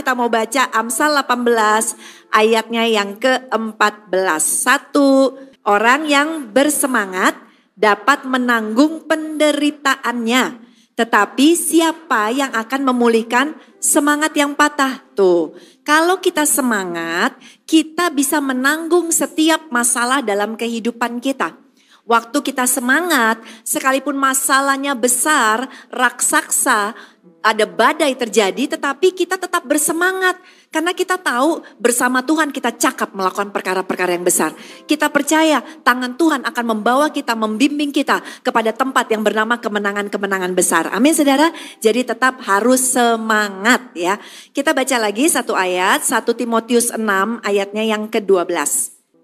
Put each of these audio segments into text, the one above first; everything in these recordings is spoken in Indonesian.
kita mau baca Amsal 18 ayatnya yang ke-14. Satu, orang yang bersemangat dapat menanggung penderitaannya. Tetapi siapa yang akan memulihkan semangat yang patah? Tuh, kalau kita semangat, kita bisa menanggung setiap masalah dalam kehidupan kita. Waktu kita semangat, sekalipun masalahnya besar, raksasa, ada badai terjadi, tetapi kita tetap bersemangat. Karena kita tahu bersama Tuhan kita cakap melakukan perkara-perkara yang besar. Kita percaya tangan Tuhan akan membawa kita, membimbing kita kepada tempat yang bernama kemenangan-kemenangan besar. Amin saudara. Jadi tetap harus semangat ya. Kita baca lagi satu ayat, 1 Timotius 6 ayatnya yang ke-12.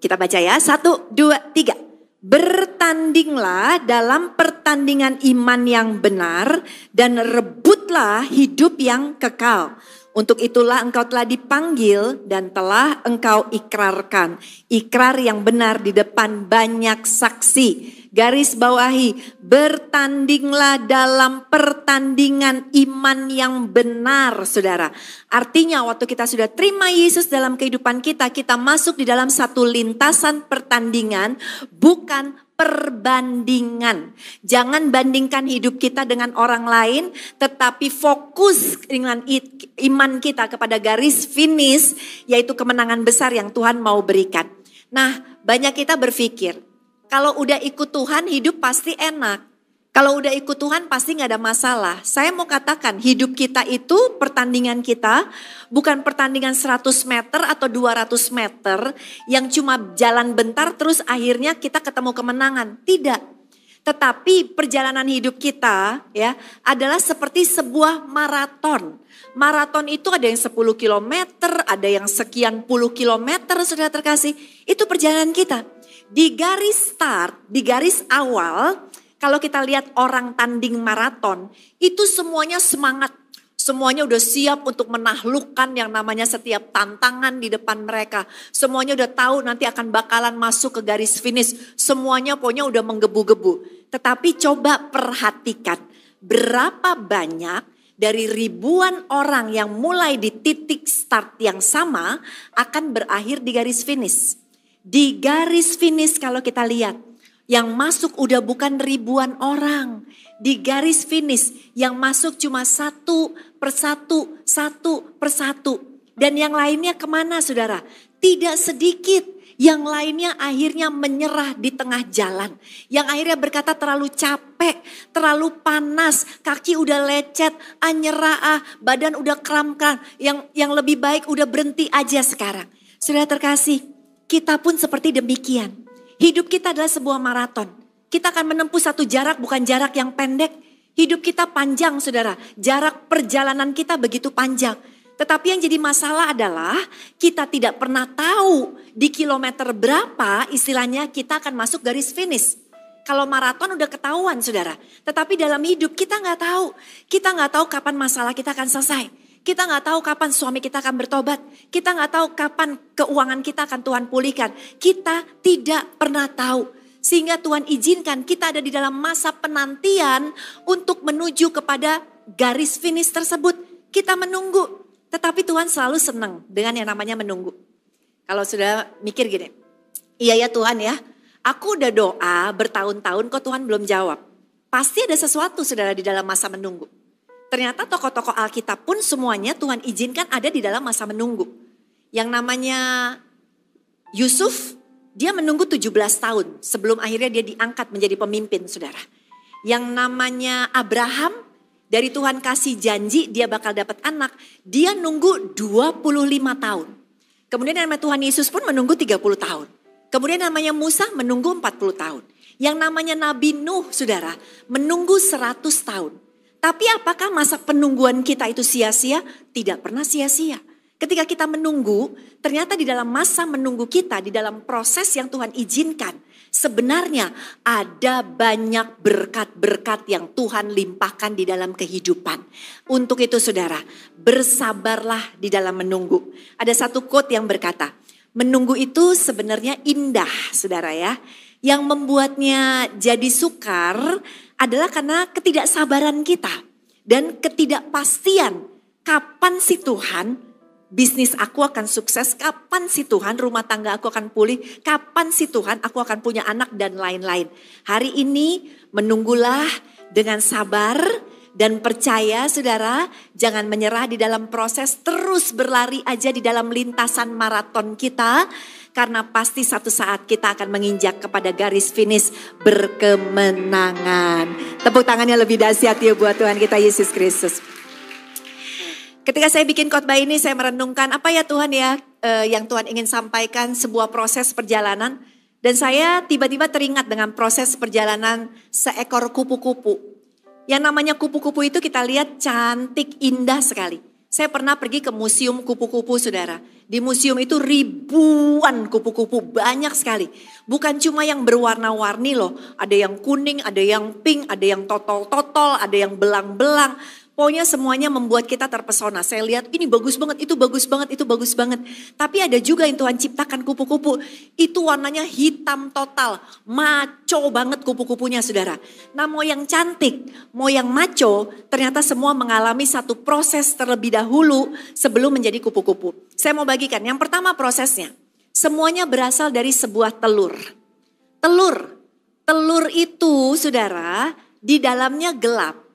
Kita baca ya, satu, dua, tiga. Bertandinglah dalam pertandingan iman yang benar dan rebutlah hidup yang kekal. Untuk itulah engkau telah dipanggil dan telah engkau ikrarkan. Ikrar yang benar di depan banyak saksi. Garis bawahi, bertandinglah dalam pertandingan iman yang benar saudara. Artinya waktu kita sudah terima Yesus dalam kehidupan kita, kita masuk di dalam satu lintasan pertandingan bukan perbandingan. Jangan bandingkan hidup kita dengan orang lain, tetapi fokus dengan iman kita kepada garis finish, yaitu kemenangan besar yang Tuhan mau berikan. Nah, banyak kita berpikir, kalau udah ikut Tuhan hidup pasti enak. Kalau udah ikut Tuhan pasti nggak ada masalah. Saya mau katakan hidup kita itu pertandingan kita bukan pertandingan 100 meter atau 200 meter yang cuma jalan bentar terus akhirnya kita ketemu kemenangan. Tidak. Tetapi perjalanan hidup kita ya adalah seperti sebuah maraton. Maraton itu ada yang 10 km, ada yang sekian puluh kilometer sudah terkasih. Itu perjalanan kita. Di garis start, di garis awal kalau kita lihat orang tanding maraton, itu semuanya semangat. Semuanya udah siap untuk menaklukkan yang namanya setiap tantangan di depan mereka. Semuanya udah tahu nanti akan bakalan masuk ke garis finish. Semuanya pokoknya udah menggebu-gebu. Tetapi coba perhatikan berapa banyak dari ribuan orang yang mulai di titik start yang sama akan berakhir di garis finish. Di garis finish kalau kita lihat yang masuk udah bukan ribuan orang. Di garis finish yang masuk cuma satu persatu, satu persatu. Dan yang lainnya ke mana saudara? Tidak sedikit. Yang lainnya akhirnya menyerah di tengah jalan. Yang akhirnya berkata terlalu capek, terlalu panas, kaki udah lecet, ah nyerah ah, badan udah kram-kram. Yang, yang lebih baik udah berhenti aja sekarang. Sudah terkasih, kita pun seperti demikian Hidup kita adalah sebuah maraton. Kita akan menempuh satu jarak bukan jarak yang pendek. Hidup kita panjang saudara. Jarak perjalanan kita begitu panjang. Tetapi yang jadi masalah adalah kita tidak pernah tahu di kilometer berapa istilahnya kita akan masuk garis finish. Kalau maraton udah ketahuan saudara. Tetapi dalam hidup kita nggak tahu. Kita nggak tahu kapan masalah kita akan selesai. Kita nggak tahu kapan suami kita akan bertobat. Kita nggak tahu kapan keuangan kita akan Tuhan pulihkan. Kita tidak pernah tahu. Sehingga Tuhan izinkan kita ada di dalam masa penantian untuk menuju kepada garis finish tersebut. Kita menunggu. Tetapi Tuhan selalu senang dengan yang namanya menunggu. Kalau sudah mikir gini, iya ya Tuhan ya, aku udah doa bertahun-tahun kok Tuhan belum jawab. Pasti ada sesuatu saudara di dalam masa menunggu. Ternyata tokoh-tokoh Alkitab pun semuanya Tuhan izinkan ada di dalam masa menunggu. Yang namanya Yusuf, dia menunggu 17 tahun sebelum akhirnya dia diangkat menjadi pemimpin, saudara. Yang namanya Abraham, dari Tuhan kasih janji dia bakal dapat anak, dia nunggu 25 tahun. Kemudian namanya Tuhan Yesus pun menunggu 30 tahun. Kemudian namanya Musa menunggu 40 tahun. Yang namanya Nabi Nuh, saudara, menunggu 100 tahun. Tapi apakah masa penungguan kita itu sia-sia? Tidak pernah sia-sia. Ketika kita menunggu, ternyata di dalam masa menunggu kita, di dalam proses yang Tuhan izinkan, sebenarnya ada banyak berkat-berkat yang Tuhan limpahkan di dalam kehidupan. Untuk itu saudara, bersabarlah di dalam menunggu. Ada satu quote yang berkata, menunggu itu sebenarnya indah saudara ya. Yang membuatnya jadi sukar adalah karena ketidaksabaran kita dan ketidakpastian kapan si Tuhan bisnis aku akan sukses, kapan sih Tuhan rumah tangga aku akan pulih, kapan sih Tuhan aku akan punya anak dan lain-lain. Hari ini menunggulah dengan sabar dan percaya saudara, jangan menyerah di dalam proses, terus berlari aja di dalam lintasan maraton kita. Karena pasti satu saat kita akan menginjak kepada garis finish berkemenangan. Tepuk tangannya lebih dahsyat ya buat Tuhan kita Yesus Kristus. Ketika saya bikin khotbah ini saya merenungkan apa ya Tuhan ya eh, yang Tuhan ingin sampaikan sebuah proses perjalanan. Dan saya tiba-tiba teringat dengan proses perjalanan seekor kupu-kupu yang namanya kupu-kupu itu kita lihat cantik, indah sekali. Saya pernah pergi ke museum kupu-kupu saudara. Di museum itu ribuan kupu-kupu, banyak sekali. Bukan cuma yang berwarna-warni loh. Ada yang kuning, ada yang pink, ada yang totol-totol, ada yang belang-belang. Pokoknya semuanya membuat kita terpesona. Saya lihat ini bagus banget, itu bagus banget, itu bagus banget. Tapi ada juga yang Tuhan ciptakan kupu-kupu. Itu warnanya hitam total. Maco banget kupu-kupunya saudara. Nah mau yang cantik, mau yang maco, ternyata semua mengalami satu proses terlebih dahulu sebelum menjadi kupu-kupu. Saya mau bagikan, yang pertama prosesnya. Semuanya berasal dari sebuah telur. Telur. Telur itu saudara, di dalamnya gelap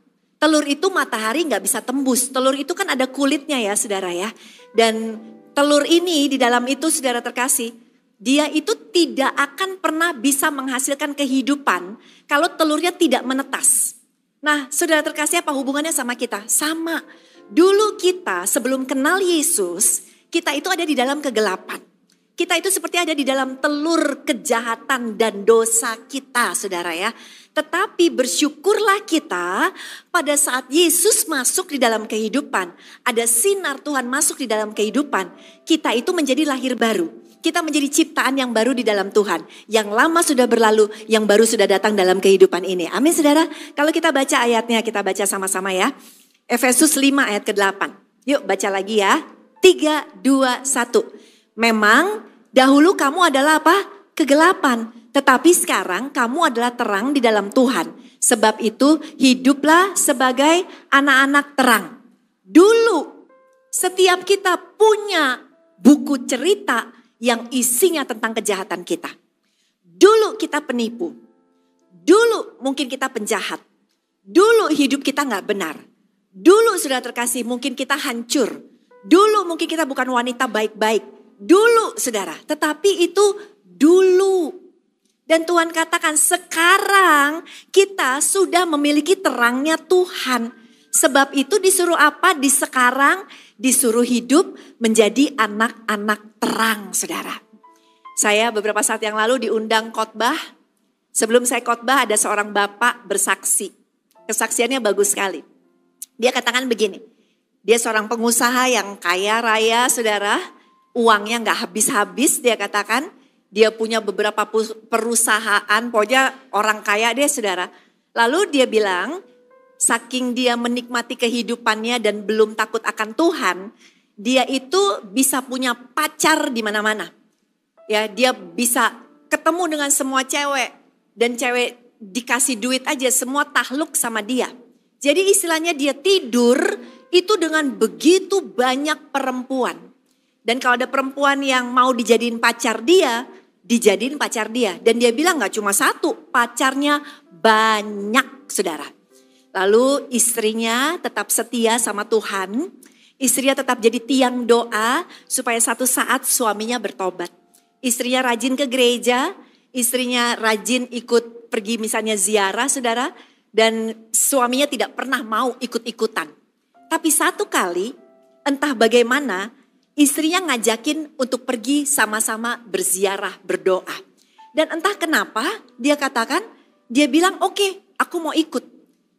Telur itu matahari nggak bisa tembus. Telur itu kan ada kulitnya ya saudara ya. Dan telur ini di dalam itu saudara terkasih, dia itu tidak akan pernah bisa menghasilkan kehidupan kalau telurnya tidak menetas. Nah saudara terkasih apa hubungannya sama kita? Sama. Dulu kita sebelum kenal Yesus, kita itu ada di dalam kegelapan. Kita itu seperti ada di dalam telur kejahatan dan dosa kita saudara ya. Tetapi bersyukurlah kita pada saat Yesus masuk di dalam kehidupan. Ada sinar Tuhan masuk di dalam kehidupan. Kita itu menjadi lahir baru. Kita menjadi ciptaan yang baru di dalam Tuhan. Yang lama sudah berlalu, yang baru sudah datang dalam kehidupan ini. Amin saudara. Kalau kita baca ayatnya, kita baca sama-sama ya. Efesus 5 ayat ke-8. Yuk baca lagi ya. 3, 2, 1. Memang dahulu kamu adalah apa? Kegelapan tetapi sekarang kamu adalah terang di dalam Tuhan. Sebab itu hiduplah sebagai anak-anak terang. Dulu setiap kita punya buku cerita yang isinya tentang kejahatan kita. Dulu kita penipu. Dulu mungkin kita penjahat. Dulu hidup kita nggak benar. Dulu sudah terkasih mungkin kita hancur. Dulu mungkin kita bukan wanita baik-baik. Dulu saudara, tetapi itu dulu dan Tuhan katakan sekarang kita sudah memiliki terangnya Tuhan. Sebab itu disuruh apa? Di sekarang disuruh hidup menjadi anak-anak terang saudara. Saya beberapa saat yang lalu diundang khotbah. Sebelum saya khotbah ada seorang bapak bersaksi. Kesaksiannya bagus sekali. Dia katakan begini. Dia seorang pengusaha yang kaya raya saudara. Uangnya nggak habis-habis dia katakan dia punya beberapa perusahaan, pokoknya orang kaya deh saudara. Lalu dia bilang, saking dia menikmati kehidupannya dan belum takut akan Tuhan, dia itu bisa punya pacar di mana-mana. Ya, dia bisa ketemu dengan semua cewek dan cewek dikasih duit aja semua tahluk sama dia. Jadi istilahnya dia tidur itu dengan begitu banyak perempuan. Dan kalau ada perempuan yang mau dijadiin pacar dia, dijadiin pacar dia. Dan dia bilang gak cuma satu, pacarnya banyak saudara. Lalu istrinya tetap setia sama Tuhan. Istrinya tetap jadi tiang doa supaya satu saat suaminya bertobat. Istrinya rajin ke gereja, istrinya rajin ikut pergi misalnya ziarah saudara. Dan suaminya tidak pernah mau ikut-ikutan. Tapi satu kali entah bagaimana istrinya ngajakin untuk pergi sama-sama berziarah, berdoa. Dan entah kenapa dia katakan, dia bilang oke okay, aku mau ikut.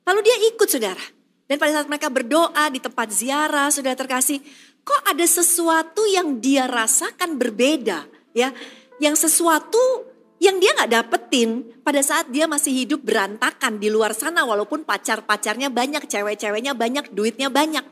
Lalu dia ikut saudara. Dan pada saat mereka berdoa di tempat ziarah, saudara terkasih, kok ada sesuatu yang dia rasakan berbeda ya. Yang sesuatu yang dia nggak dapetin pada saat dia masih hidup berantakan di luar sana walaupun pacar-pacarnya banyak, cewek-ceweknya banyak, duitnya banyak.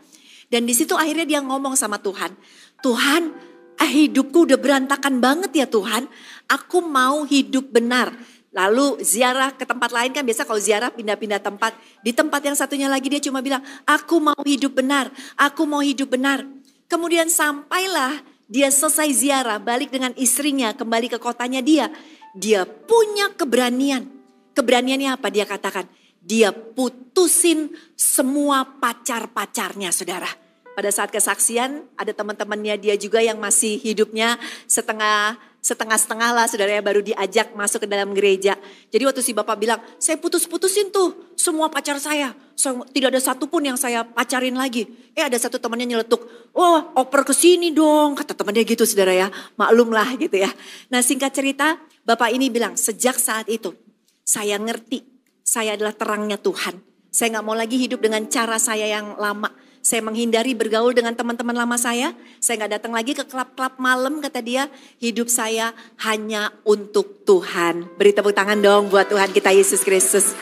Dan di situ akhirnya dia ngomong sama Tuhan, Tuhan eh, hidupku udah berantakan banget ya Tuhan, aku mau hidup benar. Lalu ziarah ke tempat lain kan biasa kalau ziarah pindah-pindah tempat. Di tempat yang satunya lagi dia cuma bilang, aku mau hidup benar, aku mau hidup benar. Kemudian sampailah dia selesai ziarah, balik dengan istrinya, kembali ke kotanya dia. Dia punya keberanian. Keberaniannya apa? Dia katakan, dia putusin semua pacar-pacarnya saudara. Pada saat kesaksian ada teman-temannya dia juga yang masih hidupnya setengah setengah-setengah lah saudara ya baru diajak masuk ke dalam gereja. Jadi waktu si bapak bilang, saya putus-putusin tuh semua pacar saya. So, tidak ada satupun yang saya pacarin lagi. Eh ada satu temannya nyeletuk, oh oper ke sini dong. Kata temannya gitu saudara ya, maklum lah gitu ya. Nah singkat cerita, bapak ini bilang sejak saat itu saya ngerti saya adalah terangnya Tuhan. Saya nggak mau lagi hidup dengan cara saya yang lama saya menghindari bergaul dengan teman-teman lama saya. Saya nggak datang lagi ke klub-klub malam kata dia. Hidup saya hanya untuk Tuhan. Beri tepuk tangan dong buat Tuhan kita Yesus Kristus.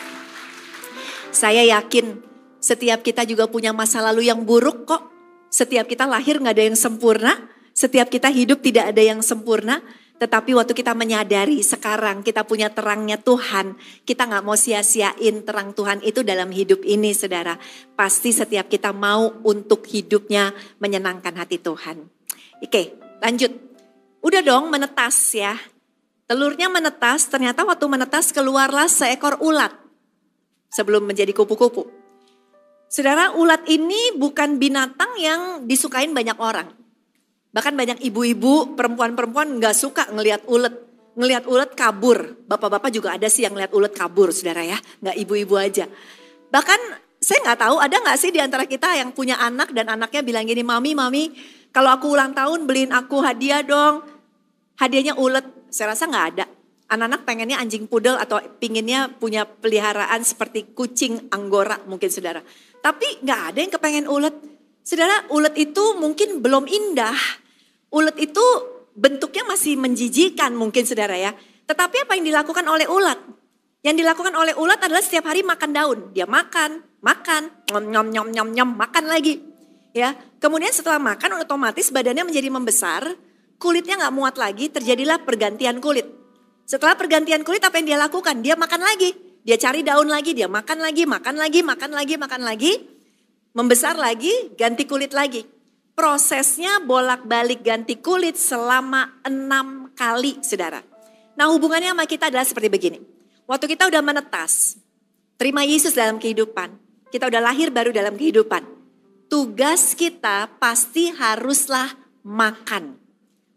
Saya yakin setiap kita juga punya masa lalu yang buruk kok. Setiap kita lahir nggak ada yang sempurna. Setiap kita hidup tidak ada yang sempurna. Tetapi waktu kita menyadari sekarang kita punya terangnya Tuhan, kita nggak mau sia-siain terang Tuhan itu dalam hidup ini saudara. Pasti setiap kita mau untuk hidupnya menyenangkan hati Tuhan. Oke lanjut. Udah dong menetas ya. Telurnya menetas, ternyata waktu menetas keluarlah seekor ulat. Sebelum menjadi kupu-kupu. Saudara ulat ini bukan binatang yang disukain banyak orang. Bahkan banyak ibu-ibu, perempuan-perempuan nggak suka ngelihat ulet. Ngelihat ulet kabur. Bapak-bapak juga ada sih yang ngelihat ulet kabur, saudara ya. Nggak ibu-ibu aja. Bahkan saya nggak tahu ada nggak sih di antara kita yang punya anak dan anaknya bilang gini, mami, mami, kalau aku ulang tahun beliin aku hadiah dong. Hadiahnya ulet. Saya rasa nggak ada. Anak-anak pengennya anjing pudel atau pinginnya punya peliharaan seperti kucing anggora mungkin saudara. Tapi nggak ada yang kepengen ulet. Saudara, ulet itu mungkin belum indah. Ulet itu bentuknya masih menjijikan mungkin saudara ya. Tetapi apa yang dilakukan oleh ulat? Yang dilakukan oleh ulat adalah setiap hari makan daun. Dia makan, makan, nyom nyom nyom nyom nyom, makan lagi. Ya, kemudian setelah makan otomatis badannya menjadi membesar, kulitnya nggak muat lagi, terjadilah pergantian kulit. Setelah pergantian kulit apa yang dia lakukan? Dia makan lagi, dia cari daun lagi, dia makan lagi, makan lagi, makan lagi, makan lagi membesar lagi, ganti kulit lagi. Prosesnya bolak-balik ganti kulit selama enam kali, saudara. Nah hubungannya sama kita adalah seperti begini. Waktu kita udah menetas, terima Yesus dalam kehidupan. Kita udah lahir baru dalam kehidupan. Tugas kita pasti haruslah makan.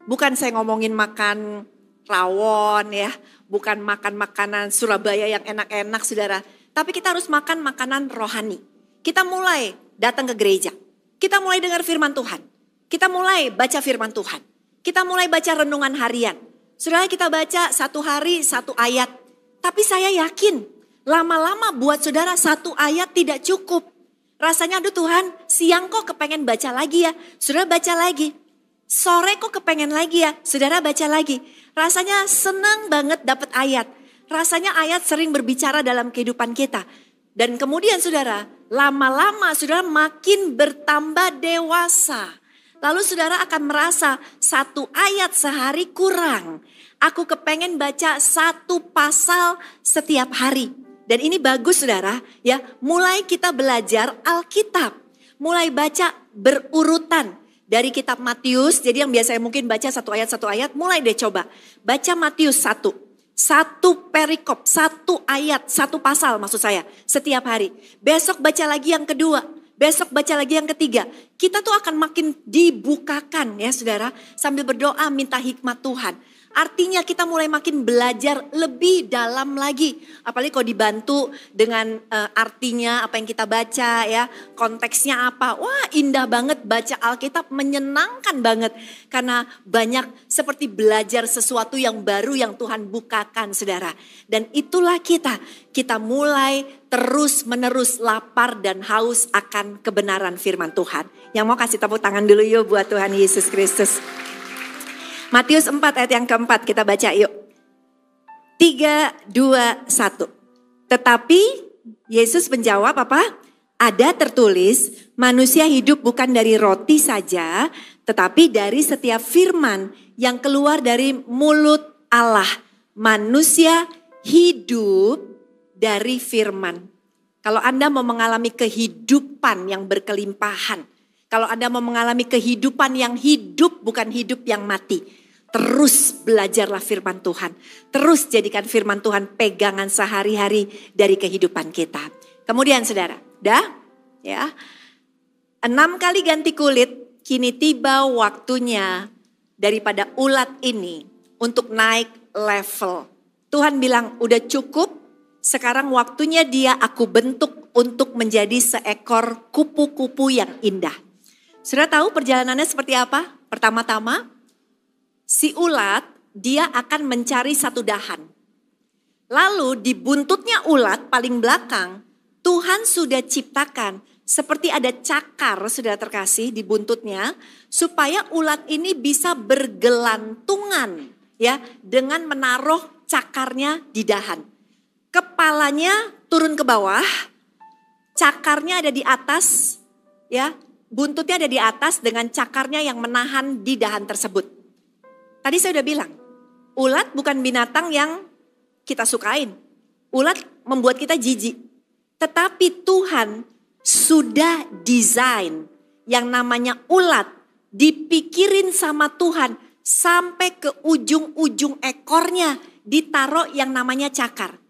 Bukan saya ngomongin makan rawon ya, bukan makan makanan Surabaya yang enak-enak saudara. Tapi kita harus makan makanan rohani. Kita mulai datang ke gereja. Kita mulai dengar firman Tuhan. Kita mulai baca firman Tuhan. Kita mulai baca renungan harian. Saudara kita baca satu hari satu ayat. Tapi saya yakin lama-lama buat saudara satu ayat tidak cukup. Rasanya aduh Tuhan siang kok kepengen baca lagi ya. Saudara baca lagi. Sore kok kepengen lagi ya. Saudara baca lagi. Rasanya senang banget dapat ayat. Rasanya ayat sering berbicara dalam kehidupan kita. Dan kemudian saudara, lama-lama saudara makin bertambah dewasa. Lalu saudara akan merasa satu ayat sehari kurang. Aku kepengen baca satu pasal setiap hari. Dan ini bagus saudara ya, mulai kita belajar Alkitab. Mulai baca berurutan dari kitab Matius. Jadi yang biasanya mungkin baca satu ayat satu ayat, mulai deh coba. Baca Matius satu. Satu perikop, satu ayat, satu pasal maksud saya setiap hari. Besok baca lagi yang kedua, besok baca lagi yang ketiga. Kita tuh akan makin dibukakan ya saudara sambil berdoa minta hikmat Tuhan. Artinya kita mulai makin belajar lebih dalam lagi. Apalagi kalau dibantu dengan uh, artinya apa yang kita baca ya, konteksnya apa. Wah indah banget baca Alkitab menyenangkan banget. Karena banyak seperti belajar sesuatu yang baru yang Tuhan bukakan saudara. Dan itulah kita, kita mulai terus menerus lapar dan haus akan kebenaran firman Tuhan. Yang mau kasih tepuk tangan dulu yuk buat Tuhan Yesus Kristus. Matius 4 ayat yang keempat kita baca yuk. 3, 2, 1. Tetapi Yesus menjawab apa? Ada tertulis manusia hidup bukan dari roti saja tetapi dari setiap firman yang keluar dari mulut Allah. Manusia hidup dari firman. Kalau Anda mau mengalami kehidupan yang berkelimpahan, Kalau Anda mau mengalami kehidupan yang hidup bukan hidup yang mati. Terus belajarlah firman Tuhan. Terus jadikan firman Tuhan pegangan sehari-hari dari kehidupan kita. Kemudian saudara, dah ya. Enam kali ganti kulit, kini tiba waktunya daripada ulat ini untuk naik level. Tuhan bilang udah cukup, sekarang waktunya dia aku bentuk untuk menjadi seekor kupu-kupu yang indah. Sudah tahu perjalanannya seperti apa? Pertama-tama, si ulat dia akan mencari satu dahan. Lalu di buntutnya ulat paling belakang, Tuhan sudah ciptakan seperti ada cakar sudah terkasih di buntutnya supaya ulat ini bisa bergelantungan ya dengan menaruh cakarnya di dahan. Kepalanya turun ke bawah, cakarnya ada di atas ya buntutnya ada di atas dengan cakarnya yang menahan di dahan tersebut. Tadi saya sudah bilang, ulat bukan binatang yang kita sukain. Ulat membuat kita jijik. Tetapi Tuhan sudah desain yang namanya ulat dipikirin sama Tuhan sampai ke ujung-ujung ekornya ditaruh yang namanya cakar.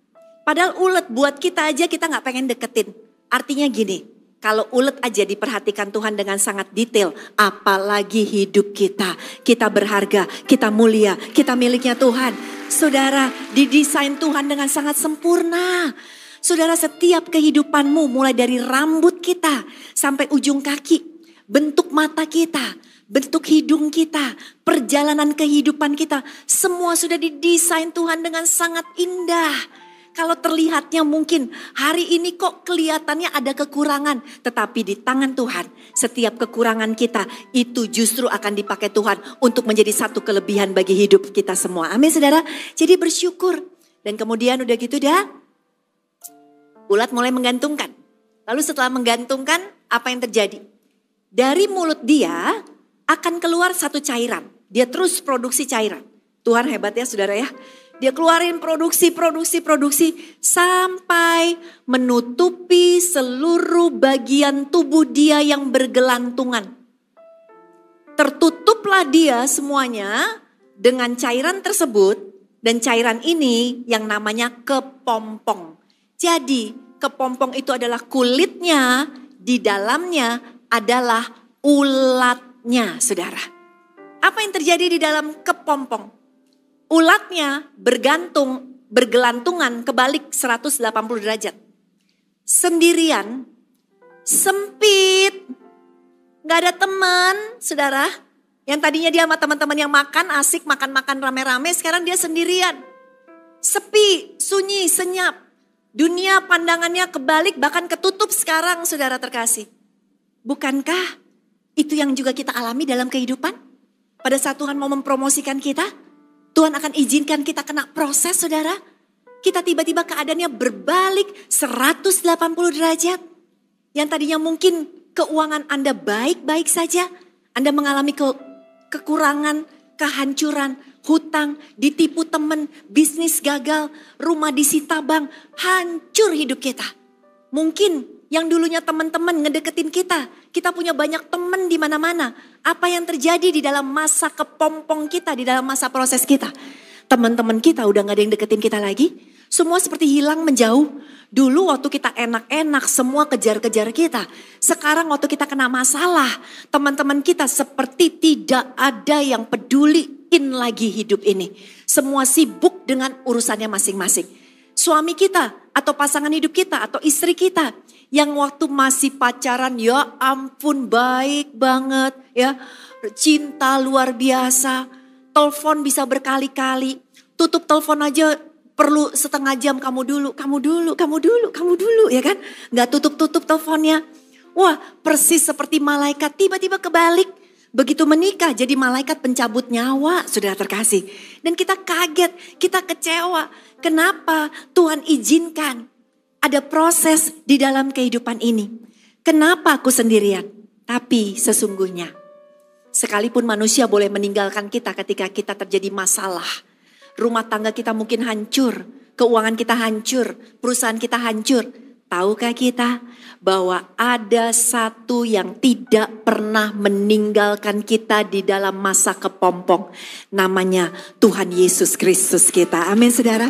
Padahal ulet buat kita aja kita nggak pengen deketin. Artinya gini, kalau ulet aja diperhatikan Tuhan dengan sangat detail, apalagi hidup kita. Kita berharga, kita mulia, kita miliknya Tuhan. Saudara, didesain Tuhan dengan sangat sempurna. Saudara, setiap kehidupanmu mulai dari rambut kita sampai ujung kaki, bentuk mata kita, bentuk hidung kita, perjalanan kehidupan kita, semua sudah didesain Tuhan dengan sangat indah. Kalau terlihatnya mungkin hari ini kok kelihatannya ada kekurangan. Tetapi di tangan Tuhan setiap kekurangan kita itu justru akan dipakai Tuhan untuk menjadi satu kelebihan bagi hidup kita semua. Amin saudara. Jadi bersyukur. Dan kemudian udah gitu dah. Ulat mulai menggantungkan. Lalu setelah menggantungkan apa yang terjadi? Dari mulut dia akan keluar satu cairan. Dia terus produksi cairan. Tuhan hebat ya saudara ya. Dia keluarin produksi, produksi, produksi sampai menutupi seluruh bagian tubuh dia yang bergelantungan. Tertutuplah dia semuanya dengan cairan tersebut dan cairan ini yang namanya kepompong. Jadi kepompong itu adalah kulitnya, di dalamnya adalah ulatnya saudara. Apa yang terjadi di dalam kepompong? Ulatnya bergantung, bergelantungan kebalik 180 derajat. Sendirian, sempit, gak ada teman, saudara. Yang tadinya dia sama teman-teman yang makan, asik makan-makan rame-rame, sekarang dia sendirian. Sepi, sunyi, senyap. Dunia pandangannya kebalik, bahkan ketutup sekarang saudara terkasih. Bukankah itu yang juga kita alami dalam kehidupan? Pada saat Tuhan mau mempromosikan kita, Tuhan akan izinkan kita kena proses saudara. Kita tiba-tiba keadaannya berbalik 180 derajat. Yang tadinya mungkin keuangan Anda baik-baik saja. Anda mengalami ke, kekurangan, kehancuran, hutang, ditipu teman, bisnis gagal, rumah disita bank, hancur hidup kita. Mungkin yang dulunya teman-teman ngedeketin kita, kita punya banyak teman di mana-mana. Apa yang terjadi di dalam masa kepompong kita, di dalam masa proses kita? Teman-teman kita udah gak ada yang deketin kita lagi. Semua seperti hilang menjauh. Dulu waktu kita enak-enak semua kejar-kejar kita. Sekarang waktu kita kena masalah, teman-teman kita seperti tidak ada yang peduliin lagi hidup ini. Semua sibuk dengan urusannya masing-masing. Suami kita atau pasangan hidup kita atau istri kita yang waktu masih pacaran ya ampun baik banget ya. Cinta luar biasa. Telepon bisa berkali-kali. Tutup telepon aja perlu setengah jam kamu dulu, kamu dulu, kamu dulu, kamu dulu ya kan. Gak tutup-tutup teleponnya. Wah persis seperti malaikat tiba-tiba kebalik. Begitu menikah jadi malaikat pencabut nyawa sudah terkasih. Dan kita kaget, kita kecewa. Kenapa Tuhan izinkan ada proses di dalam kehidupan ini. Kenapa aku sendirian? Tapi sesungguhnya, sekalipun manusia boleh meninggalkan kita ketika kita terjadi masalah, rumah tangga kita mungkin hancur, keuangan kita hancur, perusahaan kita hancur, Tahukah kita bahwa ada satu yang tidak pernah meninggalkan kita di dalam masa kepompong. Namanya Tuhan Yesus Kristus kita. Amin saudara.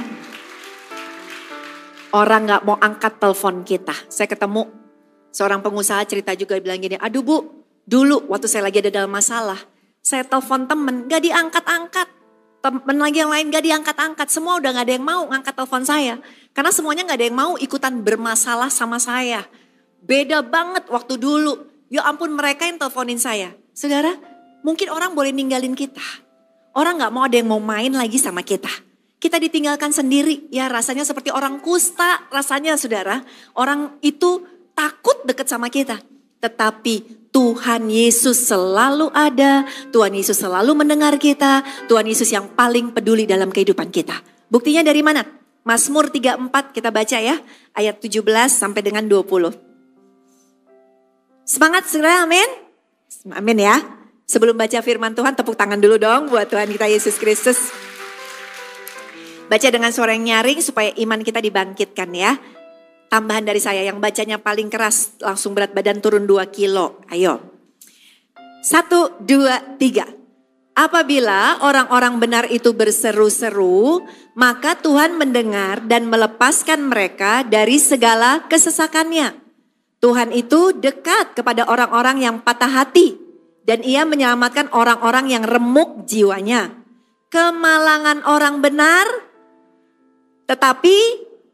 Orang gak mau angkat telepon kita. Saya ketemu seorang pengusaha cerita juga bilang gini, aduh bu, dulu waktu saya lagi ada dalam masalah, saya telepon temen gak diangkat-angkat. Temen lagi yang lain gak diangkat-angkat, semua udah gak ada yang mau ngangkat telepon saya. Karena semuanya gak ada yang mau ikutan bermasalah sama saya. Beda banget waktu dulu. Ya ampun mereka yang teleponin saya. Saudara, mungkin orang boleh ninggalin kita. Orang gak mau ada yang mau main lagi sama kita. Kita ditinggalkan sendiri, ya rasanya seperti orang kusta, rasanya saudara. Orang itu takut deket sama kita. Tetapi Tuhan Yesus selalu ada, Tuhan Yesus selalu mendengar kita, Tuhan Yesus yang paling peduli dalam kehidupan kita. Buktinya dari mana? Mazmur 34 kita baca ya, ayat 17 sampai dengan 20. Semangat segera amin. Amin ya. Sebelum baca firman Tuhan tepuk tangan dulu dong buat Tuhan kita Yesus Kristus. Baca dengan suara yang nyaring supaya iman kita dibangkitkan ya. Tambahan dari saya yang bacanya paling keras langsung berat badan turun 2 kilo. Ayo. Satu, dua, tiga. Apabila orang-orang benar itu berseru-seru, maka Tuhan mendengar dan melepaskan mereka dari segala kesesakannya. Tuhan itu dekat kepada orang-orang yang patah hati dan ia menyelamatkan orang-orang yang remuk jiwanya. Kemalangan orang benar, tetapi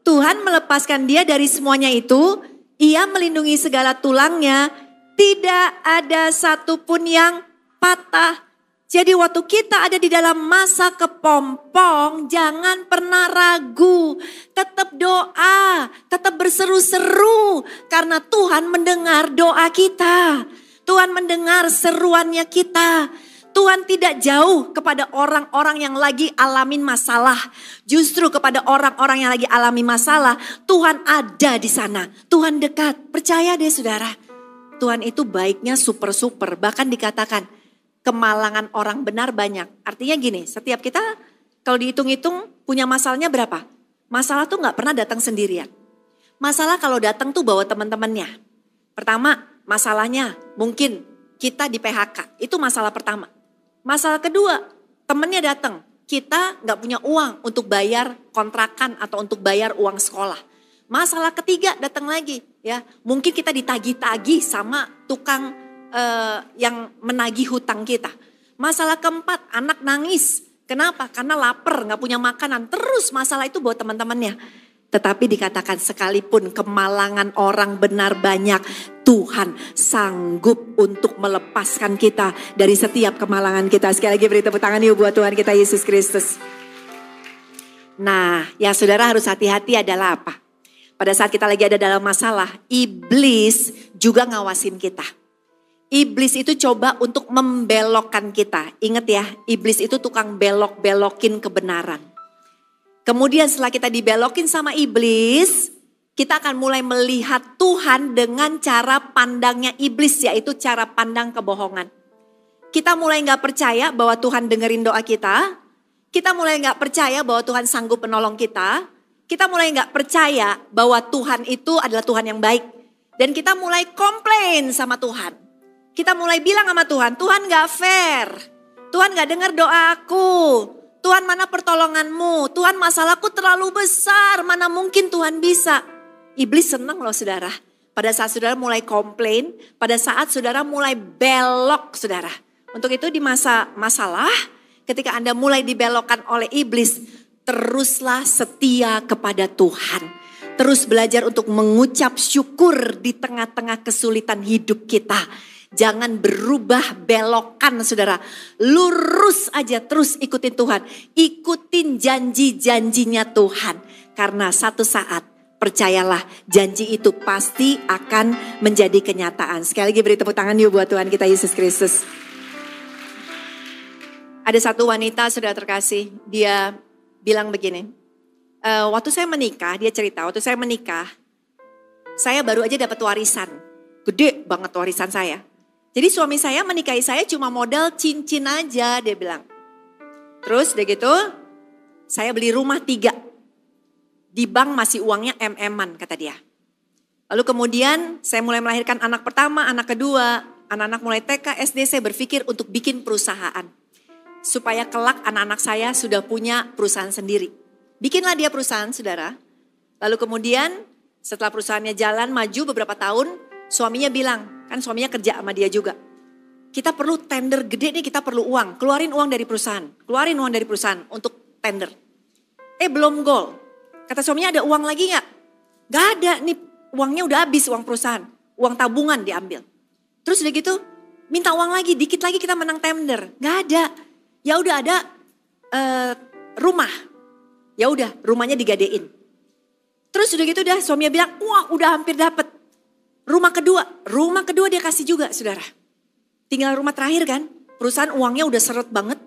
Tuhan melepaskan dia dari semuanya itu, ia melindungi segala tulangnya, tidak ada satupun yang patah jadi waktu kita ada di dalam masa kepompong, jangan pernah ragu. Tetap doa, tetap berseru-seru. Karena Tuhan mendengar doa kita. Tuhan mendengar seruannya kita. Tuhan tidak jauh kepada orang-orang yang lagi alamin masalah. Justru kepada orang-orang yang lagi alami masalah, Tuhan ada di sana. Tuhan dekat. Percaya deh saudara. Tuhan itu baiknya super-super. Bahkan dikatakan, kemalangan orang benar banyak. Artinya gini, setiap kita kalau dihitung-hitung punya masalahnya berapa? Masalah tuh nggak pernah datang sendirian. Masalah kalau datang tuh bawa teman-temannya. Pertama, masalahnya mungkin kita di PHK. Itu masalah pertama. Masalah kedua, temennya datang. Kita nggak punya uang untuk bayar kontrakan atau untuk bayar uang sekolah. Masalah ketiga datang lagi ya. Mungkin kita ditagi-tagi sama tukang uh, yang menagih hutang kita. Masalah keempat, anak nangis. Kenapa? Karena lapar, nggak punya makanan. Terus masalah itu buat teman-temannya. Tetapi dikatakan sekalipun kemalangan orang benar banyak, Tuhan sanggup untuk melepaskan kita dari setiap kemalangan kita. Sekali lagi beri tepuk tangan yuk buat Tuhan kita Yesus Kristus. Nah, yang saudara harus hati-hati adalah apa? Pada saat kita lagi ada dalam masalah, iblis juga ngawasin kita. Iblis itu coba untuk membelokkan kita. Ingat ya, iblis itu tukang belok-belokin kebenaran. Kemudian setelah kita dibelokin sama iblis, kita akan mulai melihat Tuhan dengan cara pandangnya iblis, yaitu cara pandang kebohongan. Kita mulai nggak percaya bahwa Tuhan dengerin doa kita. Kita mulai nggak percaya bahwa Tuhan sanggup menolong kita. Kita mulai nggak percaya bahwa Tuhan itu adalah Tuhan yang baik. Dan kita mulai komplain sama Tuhan. Kita mulai bilang sama Tuhan, Tuhan gak fair. Tuhan gak dengar doaku. Tuhan mana pertolonganmu? Tuhan masalahku terlalu besar. Mana mungkin Tuhan bisa? Iblis senang loh saudara. Pada saat saudara mulai komplain, pada saat saudara mulai belok saudara. Untuk itu di masa masalah, ketika Anda mulai dibelokkan oleh iblis, teruslah setia kepada Tuhan. Terus belajar untuk mengucap syukur di tengah-tengah kesulitan hidup kita Jangan berubah belokan saudara. Lurus aja terus ikutin Tuhan. Ikutin janji-janjinya Tuhan. Karena satu saat percayalah janji itu pasti akan menjadi kenyataan. Sekali lagi beri tepuk tangan yuk buat Tuhan kita Yesus Kristus. Ada satu wanita sudah terkasih, dia bilang begini, e, waktu saya menikah, dia cerita, waktu saya menikah, saya baru aja dapat warisan, gede banget warisan saya. Jadi suami saya menikahi saya cuma modal cincin aja dia bilang. Terus udah gitu saya beli rumah tiga. Di bank masih uangnya mm-an kata dia. Lalu kemudian saya mulai melahirkan anak pertama, anak kedua, anak-anak mulai TK, SD saya berpikir untuk bikin perusahaan. Supaya kelak anak-anak saya sudah punya perusahaan sendiri. Bikinlah dia perusahaan saudara. Lalu kemudian setelah perusahaannya jalan maju beberapa tahun, suaminya bilang, kan suaminya kerja sama dia juga. Kita perlu tender gede nih, kita perlu uang. Keluarin uang dari perusahaan, keluarin uang dari perusahaan untuk tender. Eh belum gol. Kata suaminya ada uang lagi nggak? Gak ada, nih uangnya udah habis uang perusahaan. Uang tabungan diambil. Terus udah gitu, minta uang lagi, dikit lagi kita menang tender. Gak ada. Ya udah ada uh, rumah. Ya udah, rumahnya digadein. Terus udah gitu udah suaminya bilang, wah udah hampir dapet. Rumah kedua, rumah kedua dia kasih juga saudara. Tinggal rumah terakhir kan, perusahaan uangnya udah seret banget.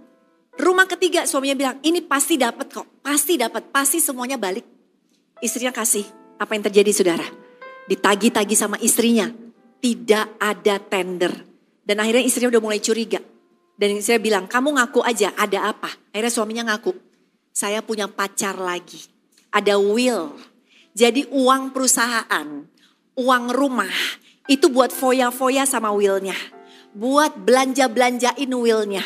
Rumah ketiga suaminya bilang, ini pasti dapat kok, pasti dapat, pasti semuanya balik. Istrinya kasih, apa yang terjadi saudara? Ditagi-tagi sama istrinya, tidak ada tender. Dan akhirnya istrinya udah mulai curiga. Dan saya bilang, kamu ngaku aja ada apa? Akhirnya suaminya ngaku, saya punya pacar lagi. Ada will. Jadi uang perusahaan, uang rumah, itu buat foya-foya sama willnya. Buat belanja-belanjain willnya.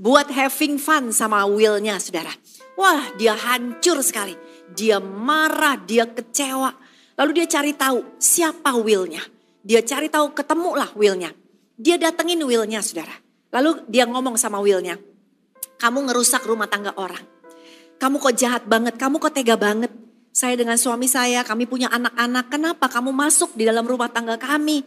Buat having fun sama willnya saudara. Wah dia hancur sekali. Dia marah, dia kecewa. Lalu dia cari tahu siapa willnya. Dia cari tahu, ketemulah willnya. Dia datengin willnya saudara. Lalu dia ngomong sama willnya. Kamu ngerusak rumah tangga orang. Kamu kok jahat banget, kamu kok tega banget. Saya dengan suami saya, kami punya anak-anak. Kenapa kamu masuk di dalam rumah tangga kami?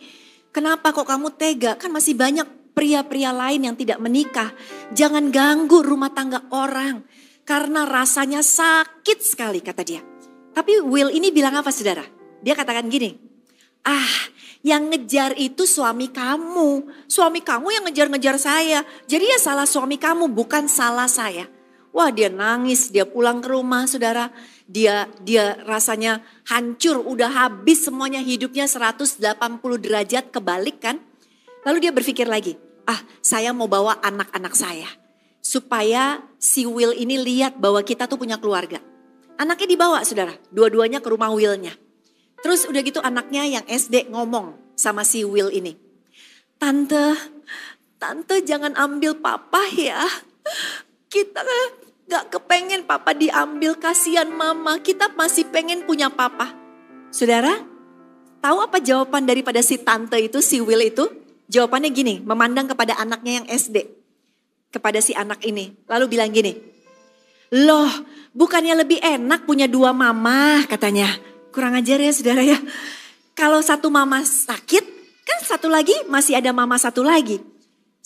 Kenapa kok kamu tega? Kan masih banyak pria-pria lain yang tidak menikah. Jangan ganggu rumah tangga orang. Karena rasanya sakit sekali kata dia. Tapi Will ini bilang apa saudara? Dia katakan gini, ah yang ngejar itu suami kamu. Suami kamu yang ngejar-ngejar saya. Jadi ya salah suami kamu, bukan salah saya. Wah dia nangis, dia pulang ke rumah saudara. Dia dia rasanya hancur, udah habis semuanya hidupnya 180 derajat kebalik kan. Lalu dia berpikir lagi, ah saya mau bawa anak-anak saya. Supaya si Will ini lihat bahwa kita tuh punya keluarga. Anaknya dibawa saudara, dua-duanya ke rumah Willnya. Terus udah gitu anaknya yang SD ngomong sama si Will ini. Tante, tante jangan ambil papa ya. Kita gak kepengen papa diambil, kasihan mama. Kita masih pengen punya papa. Saudara, tahu apa jawaban daripada si tante itu, si Will itu? Jawabannya gini, memandang kepada anaknya yang SD. Kepada si anak ini. Lalu bilang gini, Loh, bukannya lebih enak punya dua mama katanya. Kurang ajar ya saudara ya. Kalau satu mama sakit, kan satu lagi masih ada mama satu lagi.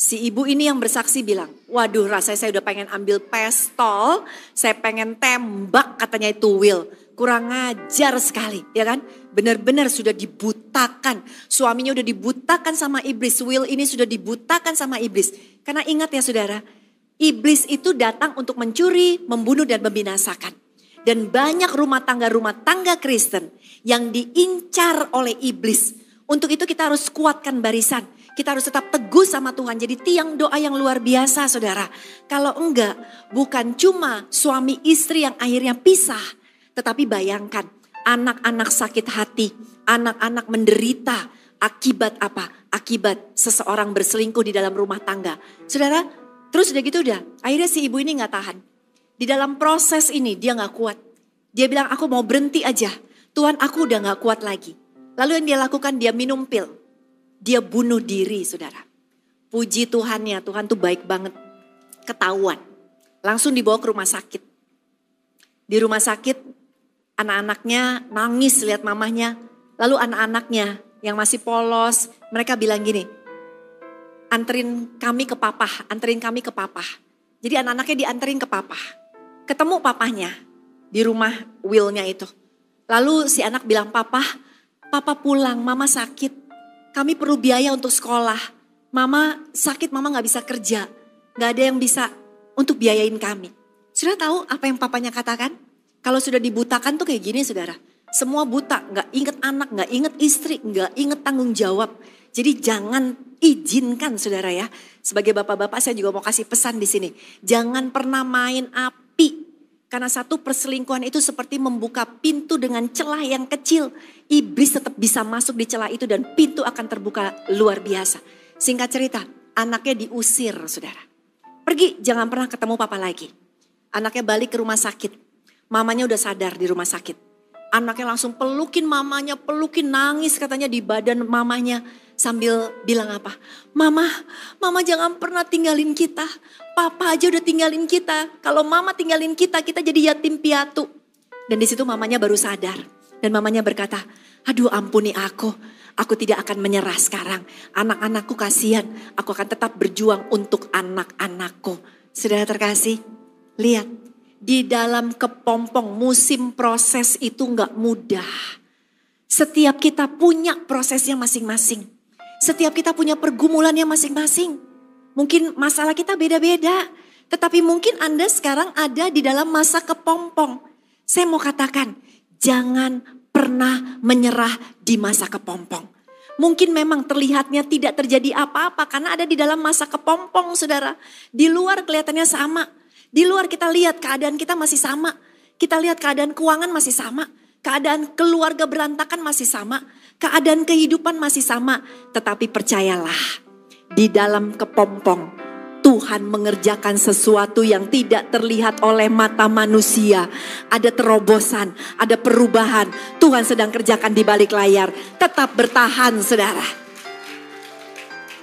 Si ibu ini yang bersaksi bilang, waduh rasanya saya udah pengen ambil pistol, saya pengen tembak katanya itu Will. Kurang ajar sekali ya kan. Benar-benar sudah dibutakan. Suaminya udah dibutakan sama iblis. Will ini sudah dibutakan sama iblis. Karena ingat ya saudara, iblis itu datang untuk mencuri, membunuh dan membinasakan. Dan banyak rumah tangga-rumah tangga Kristen yang diincar oleh iblis. Untuk itu kita harus kuatkan barisan. Kita harus tetap teguh sama Tuhan. Jadi tiang doa yang luar biasa saudara. Kalau enggak bukan cuma suami istri yang akhirnya pisah. Tetapi bayangkan anak-anak sakit hati. Anak-anak menderita. Akibat apa? Akibat seseorang berselingkuh di dalam rumah tangga. Saudara, terus udah gitu udah. Akhirnya si ibu ini gak tahan di dalam proses ini dia gak kuat. Dia bilang aku mau berhenti aja. Tuhan aku udah gak kuat lagi. Lalu yang dia lakukan dia minum pil. Dia bunuh diri saudara. Puji Tuhannya, Tuhan tuh baik banget. Ketahuan. Langsung dibawa ke rumah sakit. Di rumah sakit anak-anaknya nangis lihat mamahnya. Lalu anak-anaknya yang masih polos, mereka bilang gini, anterin kami ke papa, anterin kami ke papa. Jadi anak-anaknya dianterin ke papa ketemu papahnya di rumah Willnya itu. Lalu si anak bilang, papa, papa pulang, mama sakit. Kami perlu biaya untuk sekolah. Mama sakit, mama gak bisa kerja. Gak ada yang bisa untuk biayain kami. Sudah tahu apa yang papanya katakan? Kalau sudah dibutakan tuh kayak gini saudara. Semua buta, gak inget anak, gak inget istri, gak inget tanggung jawab. Jadi jangan izinkan saudara ya. Sebagai bapak-bapak saya juga mau kasih pesan di sini. Jangan pernah main apa Karena satu perselingkuhan itu seperti membuka pintu dengan celah yang kecil. Iblis tetap bisa masuk di celah itu dan pintu akan terbuka luar biasa. Singkat cerita, anaknya diusir saudara. Pergi, jangan pernah ketemu papa lagi. Anaknya balik ke rumah sakit. Mamanya udah sadar di rumah sakit. Anaknya langsung pelukin mamanya, pelukin nangis katanya di badan mamanya sambil bilang apa? Mama, mama jangan pernah tinggalin kita. Papa aja udah tinggalin kita. Kalau mama tinggalin kita, kita jadi yatim piatu. Dan di situ mamanya baru sadar. Dan mamanya berkata, aduh ampuni aku. Aku tidak akan menyerah sekarang. Anak-anakku kasihan. Aku akan tetap berjuang untuk anak-anakku. Saudara terkasih, lihat. Di dalam kepompong musim proses itu nggak mudah. Setiap kita punya prosesnya masing-masing. Setiap kita punya pergumulannya masing-masing. Mungkin masalah kita beda-beda. Tetapi mungkin Anda sekarang ada di dalam masa kepompong. Saya mau katakan, jangan pernah menyerah di masa kepompong. Mungkin memang terlihatnya tidak terjadi apa-apa karena ada di dalam masa kepompong saudara. Di luar kelihatannya sama. Di luar kita lihat keadaan kita masih sama. Kita lihat keadaan keuangan masih sama. Keadaan keluarga berantakan masih sama keadaan kehidupan masih sama, tetapi percayalah, di dalam kepompong Tuhan mengerjakan sesuatu yang tidak terlihat oleh mata manusia. Ada terobosan, ada perubahan. Tuhan sedang kerjakan di balik layar. Tetap bertahan, saudara.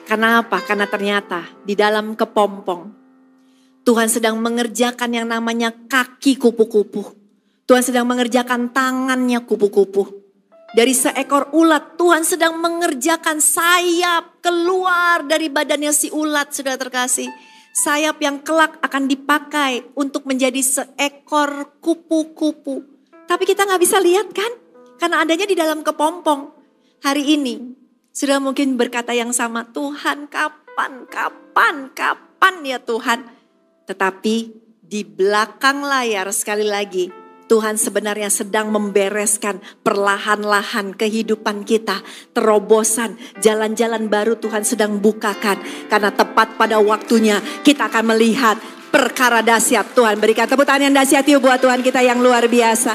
Karena apa? Karena ternyata di dalam kepompong Tuhan sedang mengerjakan yang namanya kaki kupu-kupu. Tuhan sedang mengerjakan tangannya kupu-kupu. Dari seekor ulat Tuhan sedang mengerjakan sayap keluar dari badannya si ulat sudah terkasih. Sayap yang kelak akan dipakai untuk menjadi seekor kupu-kupu. Tapi kita nggak bisa lihat kan? Karena adanya di dalam kepompong. Hari ini sudah mungkin berkata yang sama, Tuhan kapan, kapan, kapan ya Tuhan. Tetapi di belakang layar sekali lagi Tuhan sebenarnya sedang membereskan perlahan-lahan kehidupan kita. Terobosan, jalan-jalan baru Tuhan sedang bukakan. Karena tepat pada waktunya kita akan melihat perkara dahsyat Tuhan. Berikan tepuk tangan yang dahsyat yuk buat Tuhan kita yang luar biasa.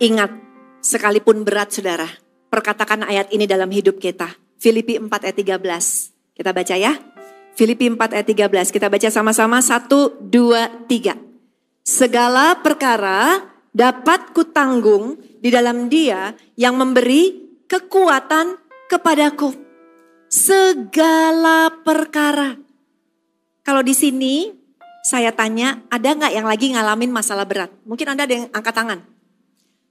Ingat, sekalipun berat saudara, perkatakan ayat ini dalam hidup kita. Filipi 4 ayat 13. Kita baca ya. Filipi 4 ayat 13. Kita baca sama-sama. 1, 2, 3. Segala perkara dapat kutanggung di dalam dia yang memberi kekuatan kepadaku. Segala perkara. Kalau di sini saya tanya, ada nggak yang lagi ngalamin masalah berat? Mungkin Anda ada yang angkat tangan.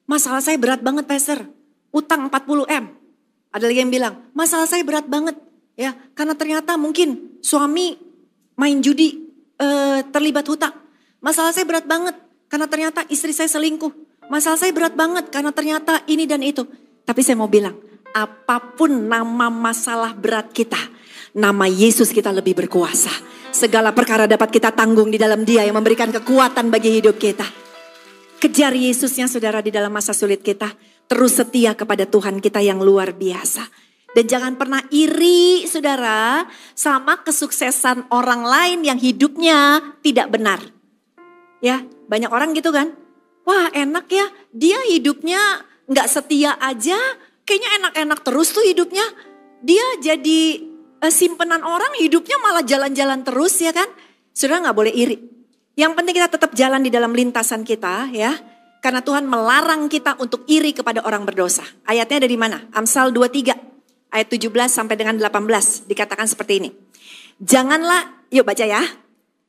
Masalah saya berat banget, Pastor. Utang 40 M. Ada lagi yang bilang, masalah saya berat banget. Ya, karena ternyata mungkin suami main judi, eh, terlibat hutang. Masalah saya berat banget karena ternyata istri saya selingkuh. Masalah saya berat banget karena ternyata ini dan itu. Tapi saya mau bilang, apa pun nama masalah berat kita, nama Yesus kita lebih berkuasa. Segala perkara dapat kita tanggung di dalam dia yang memberikan kekuatan bagi hidup kita. Kejar Yesusnya saudara di dalam masa sulit kita. Terus setia kepada Tuhan kita yang luar biasa. Dan jangan pernah iri saudara sama kesuksesan orang lain yang hidupnya tidak benar. Ya, banyak orang gitu kan. Wah enak ya, dia hidupnya nggak setia aja, kayaknya enak-enak terus tuh hidupnya. Dia jadi uh, simpenan orang, hidupnya malah jalan-jalan terus ya kan. Sudah nggak boleh iri. Yang penting kita tetap jalan di dalam lintasan kita ya. Karena Tuhan melarang kita untuk iri kepada orang berdosa. Ayatnya dari mana? Amsal 23 ayat 17 sampai dengan 18 dikatakan seperti ini. Janganlah, yuk baca ya.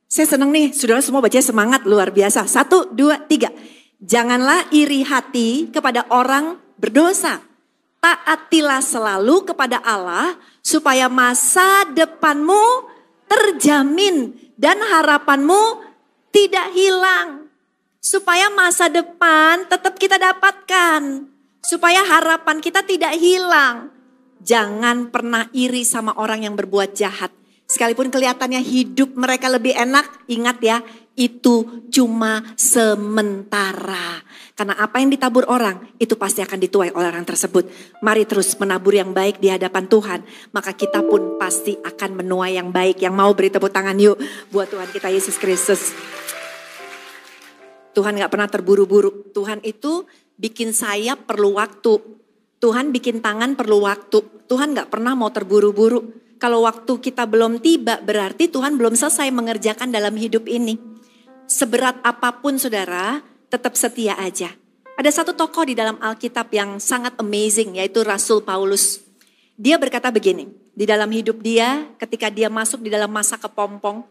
Saya senang nih, saudara semua baca semangat luar biasa. Satu, dua, tiga. Janganlah iri hati kepada orang berdosa. Taatilah selalu kepada Allah supaya masa depanmu terjamin dan harapanmu tidak hilang. Supaya masa depan tetap kita dapatkan. Supaya harapan kita tidak hilang. Jangan pernah iri sama orang yang berbuat jahat Sekalipun kelihatannya hidup mereka lebih enak, ingat ya, itu cuma sementara. Karena apa yang ditabur orang, itu pasti akan dituai oleh orang tersebut. Mari terus menabur yang baik di hadapan Tuhan. Maka kita pun pasti akan menuai yang baik. Yang mau beri tepuk tangan yuk buat Tuhan kita Yesus Kristus. Tuhan gak pernah terburu-buru. Tuhan itu bikin sayap perlu waktu. Tuhan bikin tangan perlu waktu. Tuhan gak pernah mau terburu-buru. Kalau waktu kita belum tiba berarti Tuhan belum selesai mengerjakan dalam hidup ini. Seberat apa pun saudara, tetap setia aja. Ada satu tokoh di dalam Alkitab yang sangat amazing yaitu Rasul Paulus. Dia berkata begini, di dalam hidup dia ketika dia masuk di dalam masa kepompong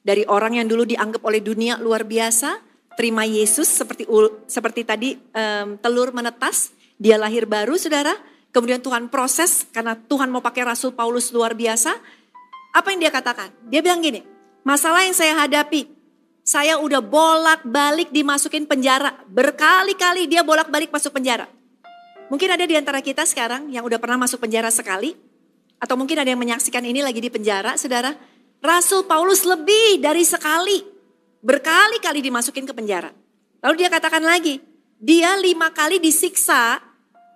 dari orang yang dulu dianggap oleh dunia luar biasa, terima Yesus seperti seperti tadi um, telur menetas, dia lahir baru saudara, kemudian Tuhan proses karena Tuhan mau pakai Rasul Paulus luar biasa. Apa yang dia katakan? Dia bilang gini, masalah yang saya hadapi, saya udah bolak-balik dimasukin penjara. Berkali-kali dia bolak-balik masuk penjara. Mungkin ada di antara kita sekarang yang udah pernah masuk penjara sekali. Atau mungkin ada yang menyaksikan ini lagi di penjara, saudara. Rasul Paulus lebih dari sekali Berkali-kali dimasukin ke penjara. Lalu dia katakan lagi, dia lima kali disiksa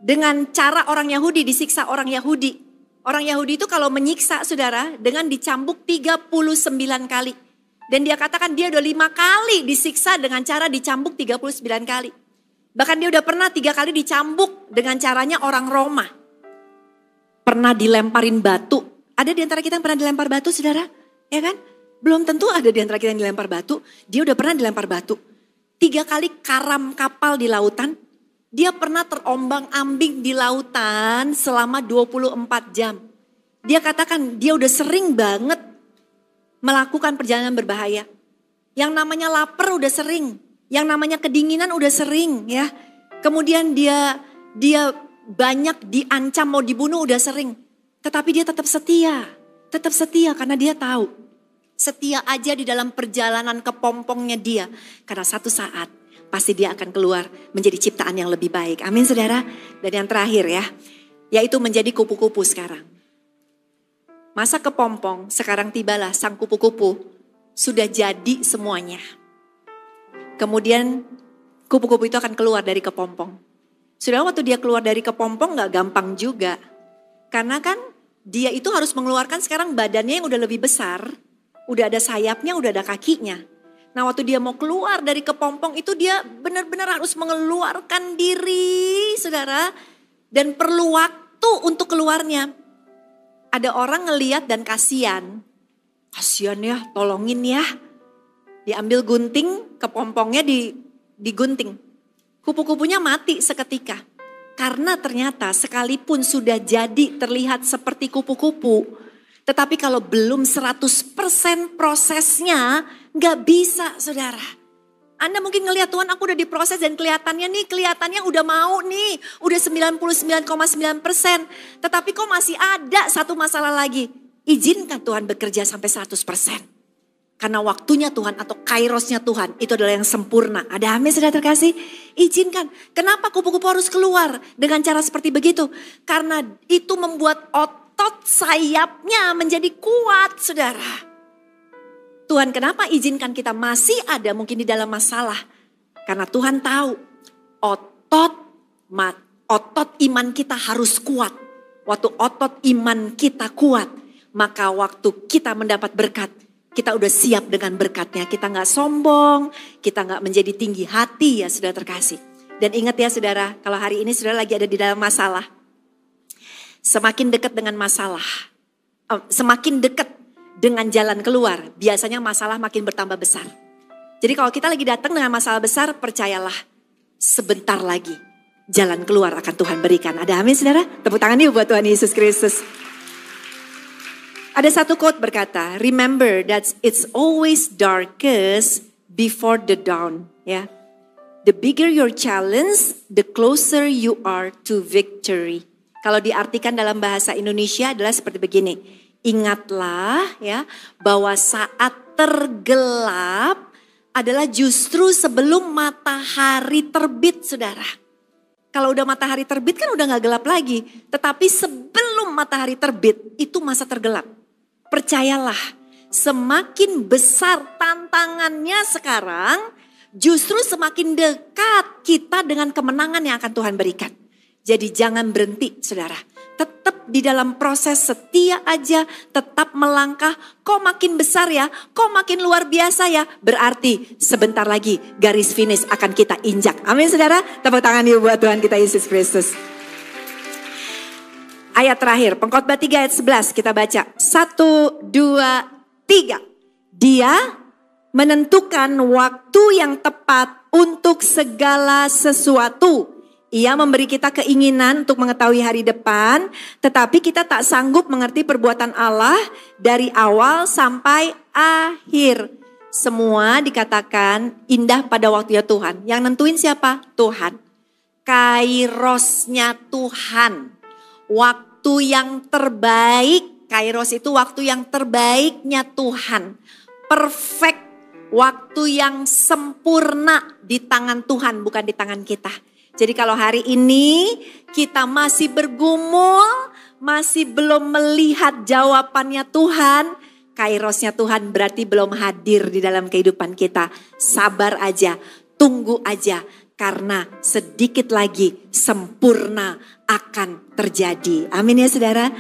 dengan cara orang Yahudi, disiksa orang Yahudi. Orang Yahudi itu kalau menyiksa saudara dengan dicambuk 39 kali. Dan dia katakan dia udah lima kali disiksa dengan cara dicambuk 39 kali. Bahkan dia udah pernah tiga kali dicambuk dengan caranya orang Roma. Pernah dilemparin batu. Ada di antara kita yang pernah dilempar batu saudara? Ya kan? Belum tentu ada di antara kita yang dilempar batu. Dia udah pernah dilempar batu. Tiga kali karam kapal di lautan. Dia pernah terombang ambing di lautan selama 24 jam. Dia katakan dia udah sering banget melakukan perjalanan berbahaya. Yang namanya lapar udah sering. Yang namanya kedinginan udah sering ya. Kemudian dia dia banyak diancam mau dibunuh udah sering. Tetapi dia tetap setia. Tetap setia karena dia tahu Setia aja di dalam perjalanan kepompongnya dia. Karena satu saat pasti dia akan keluar menjadi ciptaan yang lebih baik. Amin saudara. Dan yang terakhir ya, yaitu menjadi kupu-kupu sekarang. Masa kepompong, sekarang tibalah sang kupu-kupu sudah jadi semuanya. Kemudian kupu-kupu itu akan keluar dari kepompong. Sudah waktu dia keluar dari kepompong gak gampang juga. Karena kan dia itu harus mengeluarkan sekarang badannya yang udah lebih besar Udah ada sayapnya, udah ada kakinya. Nah waktu dia mau keluar dari kepompong itu dia benar-benar harus mengeluarkan diri saudara. Dan perlu waktu untuk keluarnya. Ada orang ngeliat dan kasihan. Kasihan ya, tolongin ya. Diambil gunting, kepompongnya di, digunting. Kupu-kupunya mati seketika. Karena ternyata sekalipun sudah jadi terlihat seperti kupu-kupu, tetapi kalau belum 100% prosesnya nggak bisa saudara. Anda mungkin ngelihat Tuhan aku udah diproses dan kelihatannya nih kelihatannya udah mau nih. Udah 99,9 persen. Tetapi kok masih ada satu masalah lagi. Izinkan Tuhan bekerja sampai 100 persen. Karena waktunya Tuhan atau kairosnya Tuhan itu adalah yang sempurna. Ada amin sudah terkasih? Izinkan. Kenapa kupu-kupu harus keluar dengan cara seperti begitu? Karena itu membuat otot otot sayapnya menjadi kuat, saudara. Tuhan kenapa izinkan kita masih ada mungkin di dalam masalah? Karena Tuhan tahu otot otot iman kita harus kuat. Waktu otot iman kita kuat, maka waktu kita mendapat berkat, kita udah siap dengan berkatnya. Kita nggak sombong, kita nggak menjadi tinggi hati ya sudah terkasih. Dan ingat ya saudara, kalau hari ini saudara lagi ada di dalam masalah, Semakin dekat dengan masalah, oh, semakin dekat dengan jalan keluar, biasanya masalah makin bertambah besar. Jadi kalau kita lagi datang dengan masalah besar, percayalah, sebentar lagi jalan keluar akan Tuhan berikan. Ada amin saudara? Tepuk tangan yuk buat Tuhan Yesus Kristus. Ada satu quote berkata, remember that it's always darkest before the dawn. Ya, the bigger your challenge, the closer you are to victory. Kalau diartikan dalam bahasa Indonesia adalah seperti begini. Ingatlah ya bahwa saat tergelap adalah justru sebelum matahari terbit saudara. Kalau udah matahari terbit kan udah gak gelap lagi. Tetapi sebelum matahari terbit itu masa tergelap. Percayalah semakin besar tantangannya sekarang justru semakin dekat kita dengan kemenangan yang akan Tuhan berikan. Jadi jangan berhenti saudara. tetap di dalam proses setia aja, tetap melangkah, kok makin besar ya, kok makin luar biasa ya, berarti sebentar lagi garis finish akan kita injak. Amin saudara, tepuk tangan yuk buat Tuhan kita Yesus Kristus. Ayat terakhir, pengkhotbah 3 ayat 11 kita baca. Satu, dua, tiga. Dia menentukan waktu yang tepat untuk segala sesuatu. Ia memberi kita keinginan untuk mengetahui hari depan, tetapi kita tak sanggup mengerti perbuatan Allah dari awal sampai akhir. Semua dikatakan indah pada waktunya Tuhan. Yang nentuin siapa? Tuhan. Kairosnya Tuhan. Waktu yang terbaik, Kairos itu waktu yang terbaiknya Tuhan. Perfect, waktu yang sempurna di tangan Tuhan, bukan di tangan kita. Jadi kalau hari ini kita masih bergumul, masih belum melihat jawabannya Tuhan, kairosnya Tuhan berarti belum hadir di dalam kehidupan kita. Sabar aja, tunggu aja, karena sedikit lagi sempurna akan terjadi. Amin ya saudara.